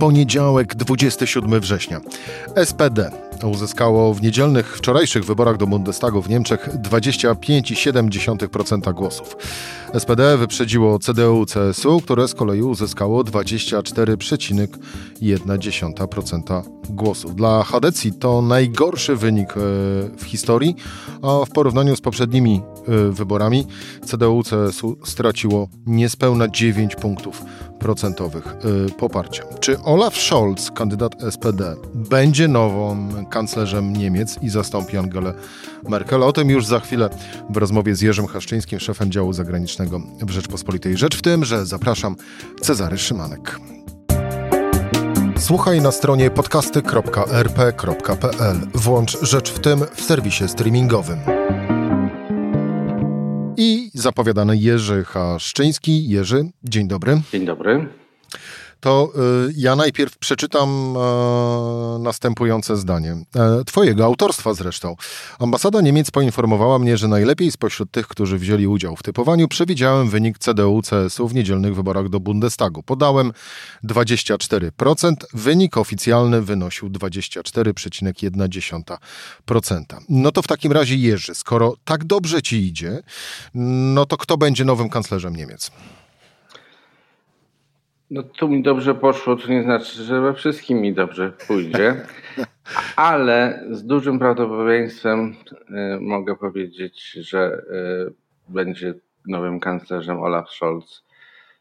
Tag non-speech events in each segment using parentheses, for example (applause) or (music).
Poniedziałek, 27 września. SPD uzyskało w niedzielnych, wczorajszych wyborach do Bundestagu w Niemczech 25,7% głosów. SPD wyprzedziło CDU-CSU, które z kolei uzyskało 24,1% głosów. Dla Hadecji to najgorszy wynik e, w historii, a w porównaniu z poprzednimi e, wyborami CDU-CSU straciło niespełna 9 punktów procentowych e, poparcia. Czy Olaf Scholz, kandydat SPD, będzie nową kanclerzem Niemiec i zastąpi Angelę Merkel? O tym już za chwilę w rozmowie z Jerzym Haszczyńskim, szefem działu zagranicznego w Rzeczpospolitej. Rzecz w tym, że zapraszam Cezary Szymanek. Słuchaj na stronie podcasty.rp.pl. Włącz Rzecz w tym w serwisie streamingowym. Zapowiadany Jerzy Haszczyński. Jerzy, dzień dobry. Dzień dobry to y, ja najpierw przeczytam e, następujące zdanie. E, twojego autorstwa zresztą. Ambasada Niemiec poinformowała mnie, że najlepiej spośród tych, którzy wzięli udział w typowaniu, przewidziałem wynik CDU-CSU w niedzielnych wyborach do Bundestagu. Podałem 24%, wynik oficjalny wynosił 24,1%. No to w takim razie Jerzy, skoro tak dobrze ci idzie, no to kto będzie nowym kanclerzem Niemiec? No tu mi dobrze poszło, to nie znaczy, że we wszystkim mi dobrze pójdzie, (laughs) ale z dużym prawdopodobieństwem y, mogę powiedzieć, że y, będzie nowym kanclerzem Olaf Scholz,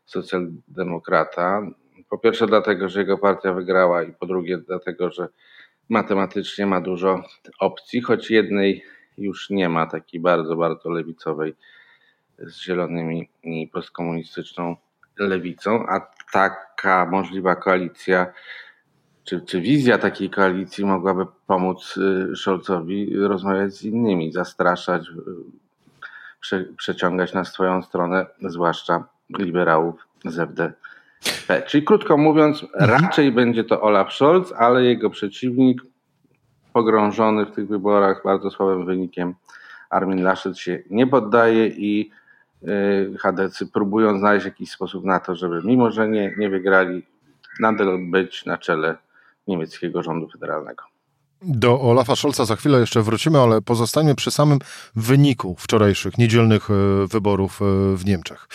socjaldemokrata. Po pierwsze dlatego, że jego partia wygrała i po drugie dlatego, że matematycznie ma dużo opcji, choć jednej już nie ma, takiej bardzo, bardzo lewicowej z zielonymi i postkomunistyczną lewicą, a taka możliwa koalicja, czy, czy wizja takiej koalicji mogłaby pomóc y, Scholzowi rozmawiać z innymi, zastraszać, y, prze, przeciągać na swoją stronę, zwłaszcza liberałów z FDP. Czyli krótko mówiąc, mhm. raczej będzie to Olaf Scholz, ale jego przeciwnik, pogrążony w tych wyborach bardzo słabym wynikiem, Armin Laschet się nie poddaje i Y, Hadecy próbują znaleźć jakiś sposób na to, żeby mimo, że nie, nie wygrali, nadal być na czele niemieckiego rządu federalnego. Do Olafa Scholza za chwilę jeszcze wrócimy, ale pozostańmy przy samym wyniku wczorajszych niedzielnych y, wyborów y, w Niemczech.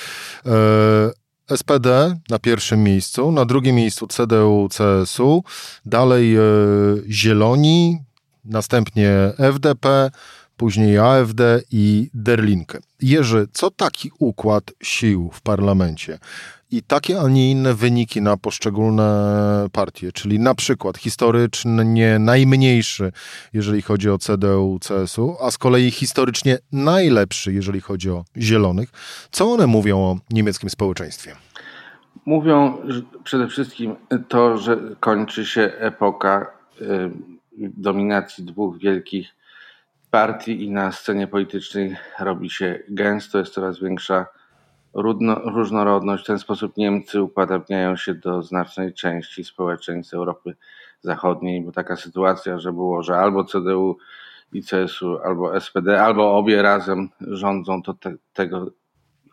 SPD na pierwszym miejscu, na drugim miejscu CDU-CSU, dalej Zieloni, następnie FDP, później AfD i Derlinkę. Jerzy, co taki układ sił w parlamencie i takie, a nie inne wyniki na poszczególne partie, czyli na przykład historycznie najmniejszy, jeżeli chodzi o CDU, CSU, a z kolei historycznie najlepszy, jeżeli chodzi o zielonych. Co one mówią o niemieckim społeczeństwie? Mówią przede wszystkim to, że kończy się epoka y, dominacji dwóch wielkich partii i na scenie politycznej robi się gęsto, jest coraz większa różnorodność. W ten sposób Niemcy upodabniają się do znacznej części społeczeństw Europy Zachodniej, bo taka sytuacja, że było, że albo CDU i CSU, albo SPD, albo obie razem rządzą, to te, tego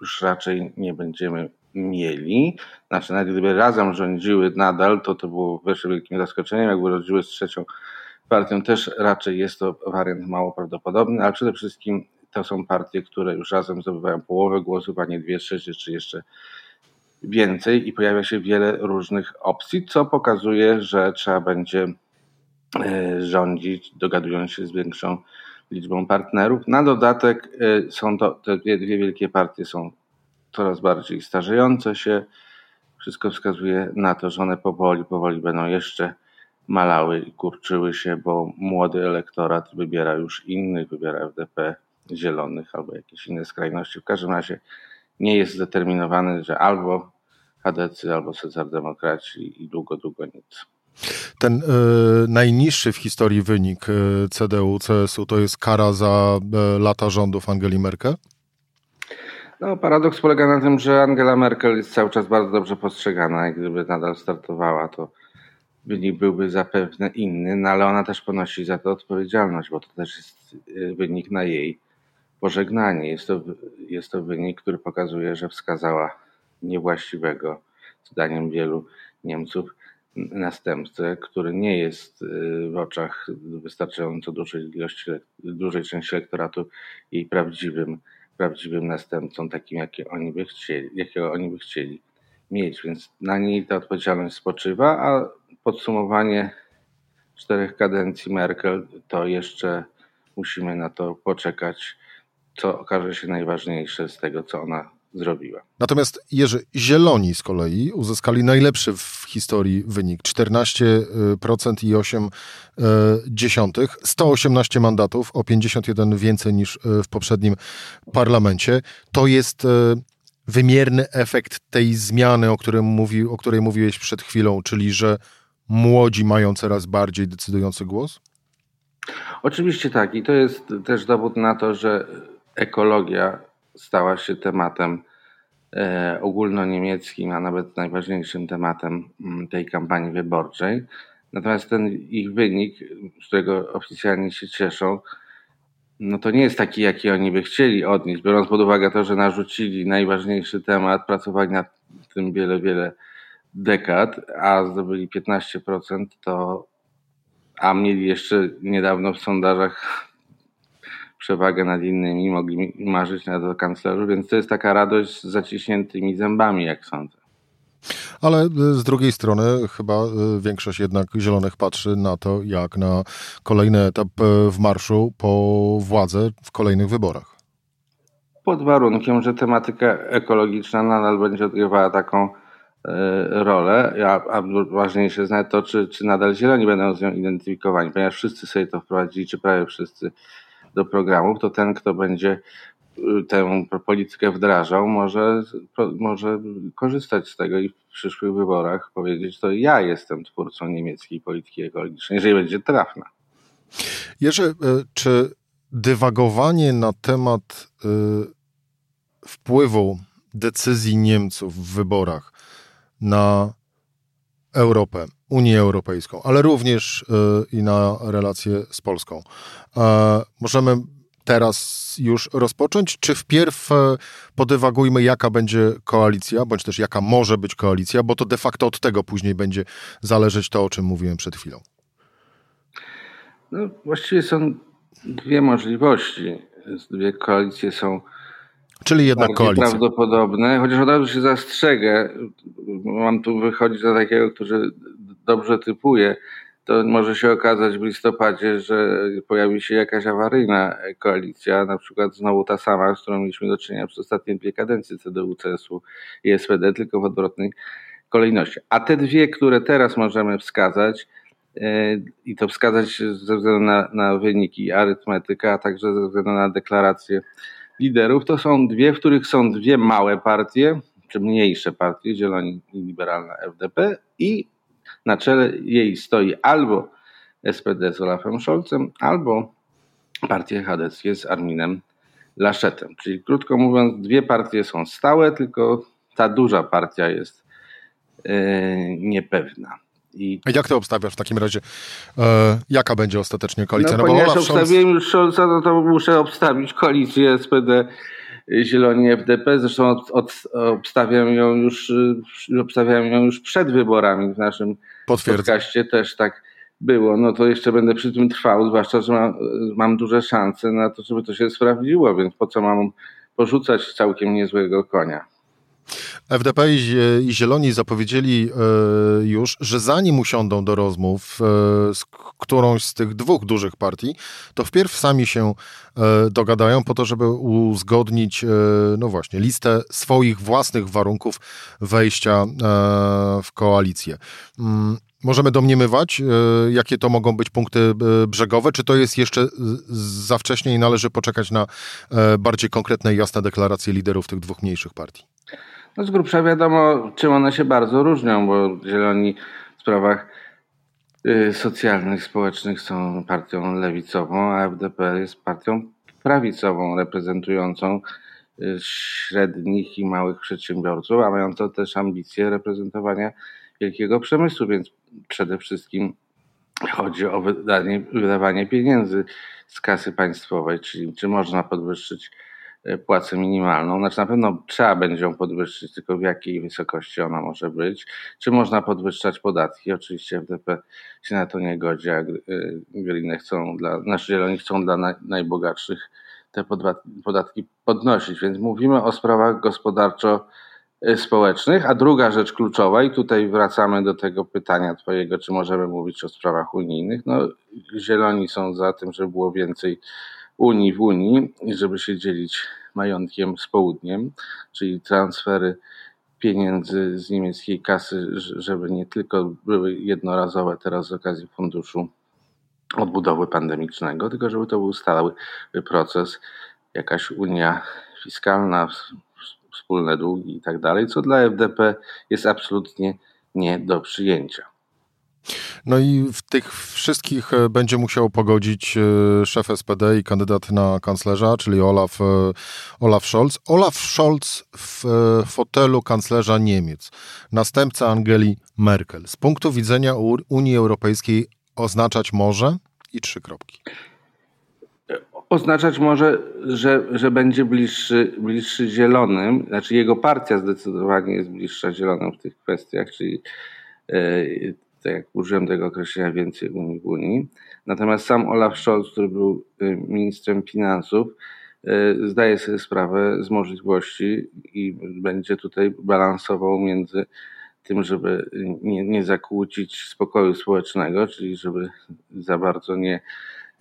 już raczej nie będziemy mieli. Znaczy, nawet gdyby razem rządziły nadal, to to było wyższe wielkim zaskoczeniem, jakby rządziły z trzecią partią też raczej jest to wariant mało prawdopodobny, ale przede wszystkim to są partie, które już razem zdobywają połowę głosów, a nie dwie trzecie czy jeszcze więcej i pojawia się wiele różnych opcji, co pokazuje, że trzeba będzie e, rządzić, dogadując się z większą liczbą partnerów. Na dodatek e, są to te dwie, dwie wielkie partie są coraz bardziej starzejące się. Wszystko wskazuje na to, że one powoli, powoli będą jeszcze malały i kurczyły się, bo młody elektorat wybiera już innych, wybiera FDP, zielonych albo jakieś inne skrajności. W każdym razie nie jest zdeterminowany, że albo Hadecy, albo socjaldemokraci i długo, długo nic. Ten y, najniższy w historii wynik y, CDU-CSU to jest kara za y, lata rządów Angeli Merkel? No, paradoks polega na tym, że Angela Merkel jest cały czas bardzo dobrze postrzegana i gdyby nadal startowała, to wynik byłby zapewne inny, no ale ona też ponosi za to odpowiedzialność, bo to też jest y, wynik na jej pożegnanie. Jest to, jest to wynik, który pokazuje, że wskazała niewłaściwego, zdaniem wielu Niemców, następcę, który nie jest y, w oczach wystarczająco dużej ilości, dużej części elektoratu jej prawdziwym, prawdziwym następcą, takim jakie oni by chcieli, jakiego oni by chcieli mieć. Więc na niej ta odpowiedzialność spoczywa, a podsumowanie czterech kadencji Merkel to jeszcze musimy na to poczekać, co okaże się najważniejsze z tego, co ona zrobiła. Natomiast Jerzy, Zieloni z kolei uzyskali najlepszy w historii wynik 14% i 8 dziesiątych, 118 mandatów, o 51 więcej niż e, w poprzednim parlamencie. To jest e, wymierny efekt tej zmiany, o, którym mówi, o której mówiłeś przed chwilą, czyli że młodzi mają coraz bardziej decydujący głos? Oczywiście tak i to jest też dowód na to, że ekologia stała się tematem e, ogólnoniemieckim, a nawet najważniejszym tematem mm, tej kampanii wyborczej. Natomiast ten ich wynik, z którego oficjalnie się cieszą, no to nie jest taki, jaki oni by chcieli odnieść, biorąc pod uwagę to, że narzucili najważniejszy temat, pracowali nad tym wiele, wiele dekad, a zdobyli 15%, to a mieli jeszcze niedawno w sondażach przewagę nad innymi, mogli marzyć na kanclerzu, więc to jest taka radość z zaciśniętymi zębami, jak sądzę. Ale y, z drugiej strony chyba y, większość jednak zielonych patrzy na to, jak na kolejny etap y, w marszu po władzę w kolejnych wyborach. Pod warunkiem, że tematyka ekologiczna nadal będzie odgrywała taką rolę, a, a ważniejsze jest nawet to, czy, czy nadal zieloni będą z nią identyfikowani, ponieważ wszyscy sobie to wprowadzili, czy prawie wszyscy do programów, to ten, kto będzie y, tę politykę wdrażał, może, może korzystać z tego i w przyszłych wyborach powiedzieć, to ja jestem twórcą niemieckiej polityki ekologicznej, jeżeli będzie trafna. Jerzy, y, czy dywagowanie na temat y, wpływu decyzji Niemców w wyborach na Europę, Unię Europejską, ale również y, i na relacje z Polską. E, możemy teraz już rozpocząć, czy wpierw e, podywagujmy, jaka będzie koalicja, bądź też jaka może być koalicja, bo to de facto od tego później będzie zależeć to, o czym mówiłem przed chwilą. No, właściwie są dwie możliwości. Dwie koalicje są Czyli jednak koalicja. prawdopodobne, chociaż od razu się zastrzegę, mam tu wychodzić za takiego, który dobrze typuje, to może się okazać w listopadzie, że pojawi się jakaś awaryjna koalicja, na przykład znowu ta sama, z którą mieliśmy do czynienia przez ostatnie dwie kadencje CDU, CSU i SPD, tylko w odwrotnej kolejności. A te dwie, które teraz możemy wskazać, e, i to wskazać ze względu na, na wyniki arytmetyka, a także ze względu na deklaracje liderów, to są dwie, w których są dwie małe partie, czy mniejsze partie, Zieloni i Liberalna FDP i na czele jej stoi albo SPD z Olafem Scholzem, albo partia chadeckie z Arminem Laszetem. Czyli krótko mówiąc, dwie partie są stałe, tylko ta duża partia jest yy, niepewna. I... Jak to obstawiasz w takim razie? E, jaka będzie ostatecznie koalicja? No, no ponieważ obstawiłem już Scholza, no to muszę obstawić koalicję SPD Zieloni FDP. Zresztą od, od, obstawiam, ją już, obstawiam ją już przed wyborami w naszym podcaście też tak było. No to jeszcze będę przy tym trwał, zwłaszcza, że mam, mam duże szanse na to, żeby to się sprawdziło, więc po co mam porzucać całkiem niezłego konia. FDP i Zieloni zapowiedzieli e, już, że zanim usiądą do rozmów e, z którąś z tych dwóch dużych partii, to wpierw sami się e, dogadają po to, żeby uzgodnić, no właśnie, listę swoich własnych warunków wejścia w koalicję. Mm, możemy domniemywać, jakie to mogą być punkty brzegowe, czy to jest jeszcze za wcześnie i należy poczekać na bardziej konkretne i jasne deklaracje liderów tych dwóch mniejszych partii? No z grubsza wiadomo, czym one się bardzo różnią, bo Zieloni w sprawach y, socjalnych, społecznych są partią lewicową, a FDP jest partią prawicową, reprezentującą y, średnich i małych przedsiębiorców, a mającą też ambicje reprezentowania wielkiego przemysłu, więc przede wszystkim chodzi o wydanie, wydawanie pieniędzy z kasy państwowej, czyli czy można podwyższyć płacę minimalną. Znaczy na pewno trzeba będzie ją podwyższyć, tylko w jakiej wysokości ona może być. Czy można podwyższać podatki? Oczywiście FDP się na to nie godzi, a Green chcą dla, znaczy Zieloni chcą dla naj, najbogatszych te podatki podnosić. Więc mówimy o sprawach gospodarczo społecznych. A druga rzecz kluczowa, i tutaj wracamy do tego pytania Twojego, czy możemy mówić o sprawach unijnych. No, zieloni są za tym, żeby było więcej Unii w Unii i żeby się dzielić majątkiem z południem, czyli transfery pieniędzy z niemieckiej kasy, żeby nie tylko były jednorazowe teraz z okazji funduszu odbudowy pandemicznego, tylko żeby to był stały proces, jakaś unia fiskalna, wspólne długi i tak dalej, co dla FDP jest absolutnie nie do przyjęcia. No i w tych wszystkich e, będzie musiał pogodzić e, szef SPD i kandydat na kanclerza, czyli Olaf, e, Olaf Scholz. Olaf Scholz w fotelu kanclerza Niemiec, następca Angeli Merkel. Z punktu widzenia Unii Europejskiej oznaczać może i trzy kropki oznaczać może, że, że będzie bliższy, bliższy zielonym, znaczy jego partia zdecydowanie jest bliższa zielonym w tych kwestiach, czyli tak jak użyłem tego określenia, więcej Unii w Unii. Natomiast sam Olaf Scholz, który był e, ministrem finansów, e, zdaje sobie sprawę z możliwości i będzie tutaj balansował między tym, żeby nie, nie zakłócić spokoju społecznego, czyli żeby za bardzo nie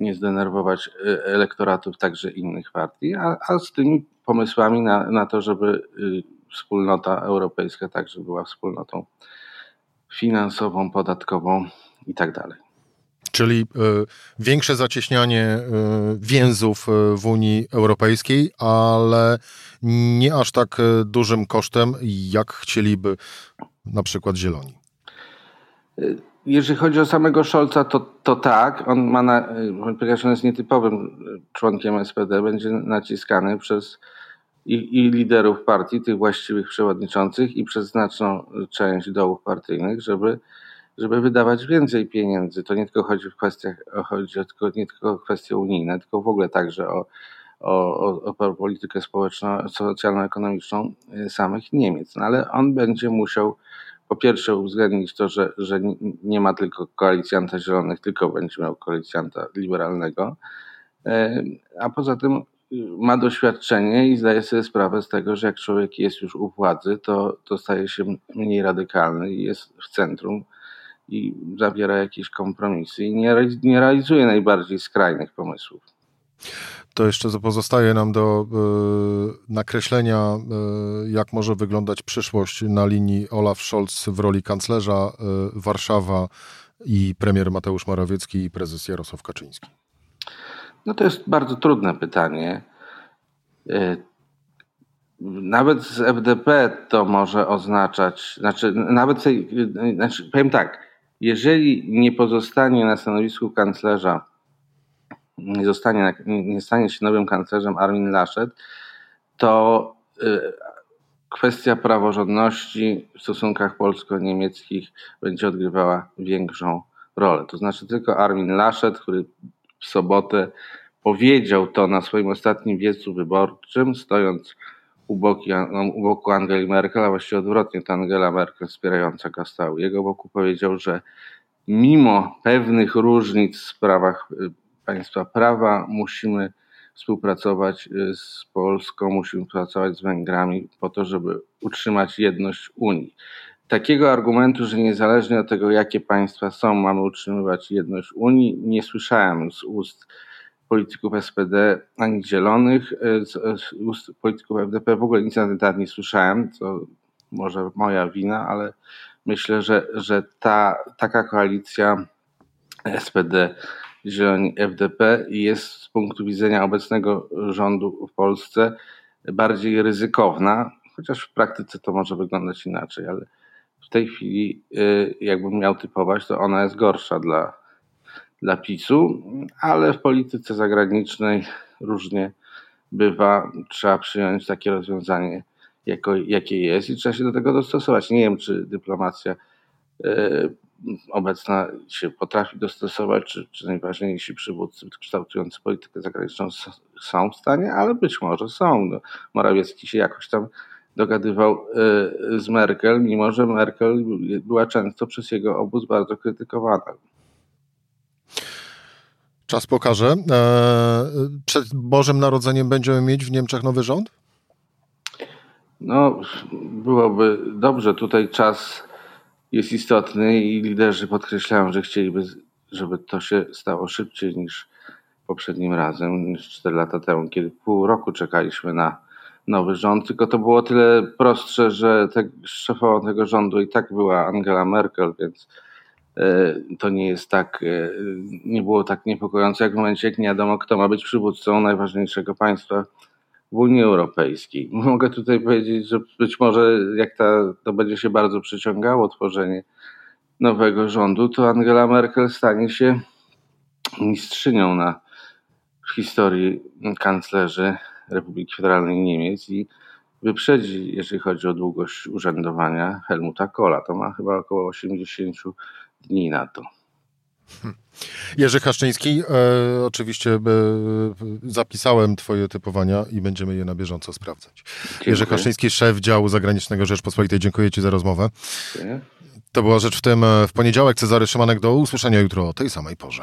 nie zdenerwować y, elektoratów także innych partii, a, a z tymi pomysłami na, na to, żeby y, wspólnota europejska także była wspólnotą finansową, podatkową i tak dalej. Czyli y, większe zacieśnianie y, więzów w Unii Europejskiej, ale nie aż tak dużym kosztem, jak chcieliby na przykład Zieloni. Jeżeli chodzi o samego Scholza, to, to tak. On ma na, ponieważ on jest nietypowym członkiem SPD, będzie naciskany przez i, i, liderów partii, tych właściwych przewodniczących i przez znaczną część dołów partyjnych, żeby, żeby wydawać więcej pieniędzy. To nie tylko chodzi w kwestiach, chodzi tylko, nie tylko o kwestie unijne, tylko w ogóle także o, o, o, o politykę społeczną, socjalno-ekonomiczną samych Niemiec. No ale on będzie musiał po pierwsze uwzględnić to, że, że nie ma tylko koalicjanta zielonych, tylko będzie miał koalicjanta liberalnego, e, a poza tym ma doświadczenie i zdaje sobie sprawę z tego, że jak człowiek jest już u władzy, to, to staje się mniej radykalny i jest w centrum i zawiera jakieś kompromisy i nie, nie realizuje najbardziej skrajnych pomysłów to jeszcze pozostaje nam do y, nakreślenia, y, jak może wyglądać przyszłość na linii Olaf Scholz w roli kanclerza y, Warszawa i premier Mateusz Morawiecki i prezes Jarosław Kaczyński. No to jest bardzo trudne pytanie. Nawet z FDP to może oznaczać, znaczy, nawet, znaczy, powiem tak, jeżeli nie pozostanie na stanowisku kanclerza nie, zostanie, nie stanie się nowym kanclerzem Armin Laschet, to y, kwestia praworządności w stosunkach polsko-niemieckich będzie odgrywała większą rolę. To znaczy tylko Armin Laschet, który w sobotę powiedział to na swoim ostatnim wiecu wyborczym, stojąc u, boki, no, u boku Angeli Merkel, a właściwie odwrotnie, to Angela Merkel wspierająca go stał. Jego boku powiedział, że mimo pewnych różnic w sprawach y, państwa prawa, musimy współpracować y, z Polską, musimy współpracować z Węgrami po to, żeby utrzymać jedność Unii. Takiego argumentu, że niezależnie od tego, jakie państwa są, mamy utrzymywać jedność Unii, nie słyszałem z ust polityków SPD ani Zielonych, y, z, ust polityków FDP w ogóle nic na ten temat nie słyszałem, co może moja wina, ale myślę, że, że ta taka koalicja SPD Zieloni FDP jest z punktu widzenia obecnego rządu w Polsce bardziej ryzykowna, chociaż w praktyce to może wyglądać inaczej, ale w tej chwili, y, jakbym miał typować, to ona jest gorsza dla, dla PiSu, ale w polityce zagranicznej różnie bywa. Trzeba przyjąć takie rozwiązanie, jako, jakie jest, i trzeba się do tego dostosować. Nie wiem, czy dyplomacja obecna się potrafi dostosować, czy, czy najważniejsi przywódcy kształtujący politykę zagraniczną są w stanie, ale być może są. No, Morawiecki się jakoś tam dogadywał z Merkel, mimo że Merkel była często przez jego obóz bardzo krytykowana. Czas pokaże. E, przed Bożym Narodzeniem będziemy mieć w Niemczech nowy rząd? No, byłoby dobrze. Tutaj czas jest istotny i liderzy podkreślają, że chcieliby, żeby to się stało szybciej niż poprzednim razem, niż 4 lata temu, kiedy pół roku czekaliśmy na nowy rząd. Tylko to było tyle prostsze, że te, szefową tego rządu i tak była Angela Merkel, więc E, to nie jest tak, e, nie było tak niepokojące jak w momencie, jak nie wiadomo, kto ma być przywódcą najważniejszego państwa w Unii Europejskiej. (laughs) Mogę tutaj powiedzieć, że być może jak ta, to będzie się bardzo przyciągało tworzenie nowego rządu, to Angela Merkel stanie się mistrzynią na w historii kanclerzy Republiki Federalnej Niemiec i wyprzedzi, jeżeli chodzi o długość urzędowania, Helmuta Kohla. To ma chyba około 80 dni na to. Jerzy Haszczyński, e, oczywiście e, zapisałem twoje typowania i będziemy je na bieżąco sprawdzać. Dziękuję. Jerzy Haszczyński, szef działu zagranicznego Rzeczpospolitej, dziękuję ci za rozmowę. Dziękuję. To była rzecz w tym e, w poniedziałek. Cezary Szymanek, do usłyszenia jutro o tej samej porze.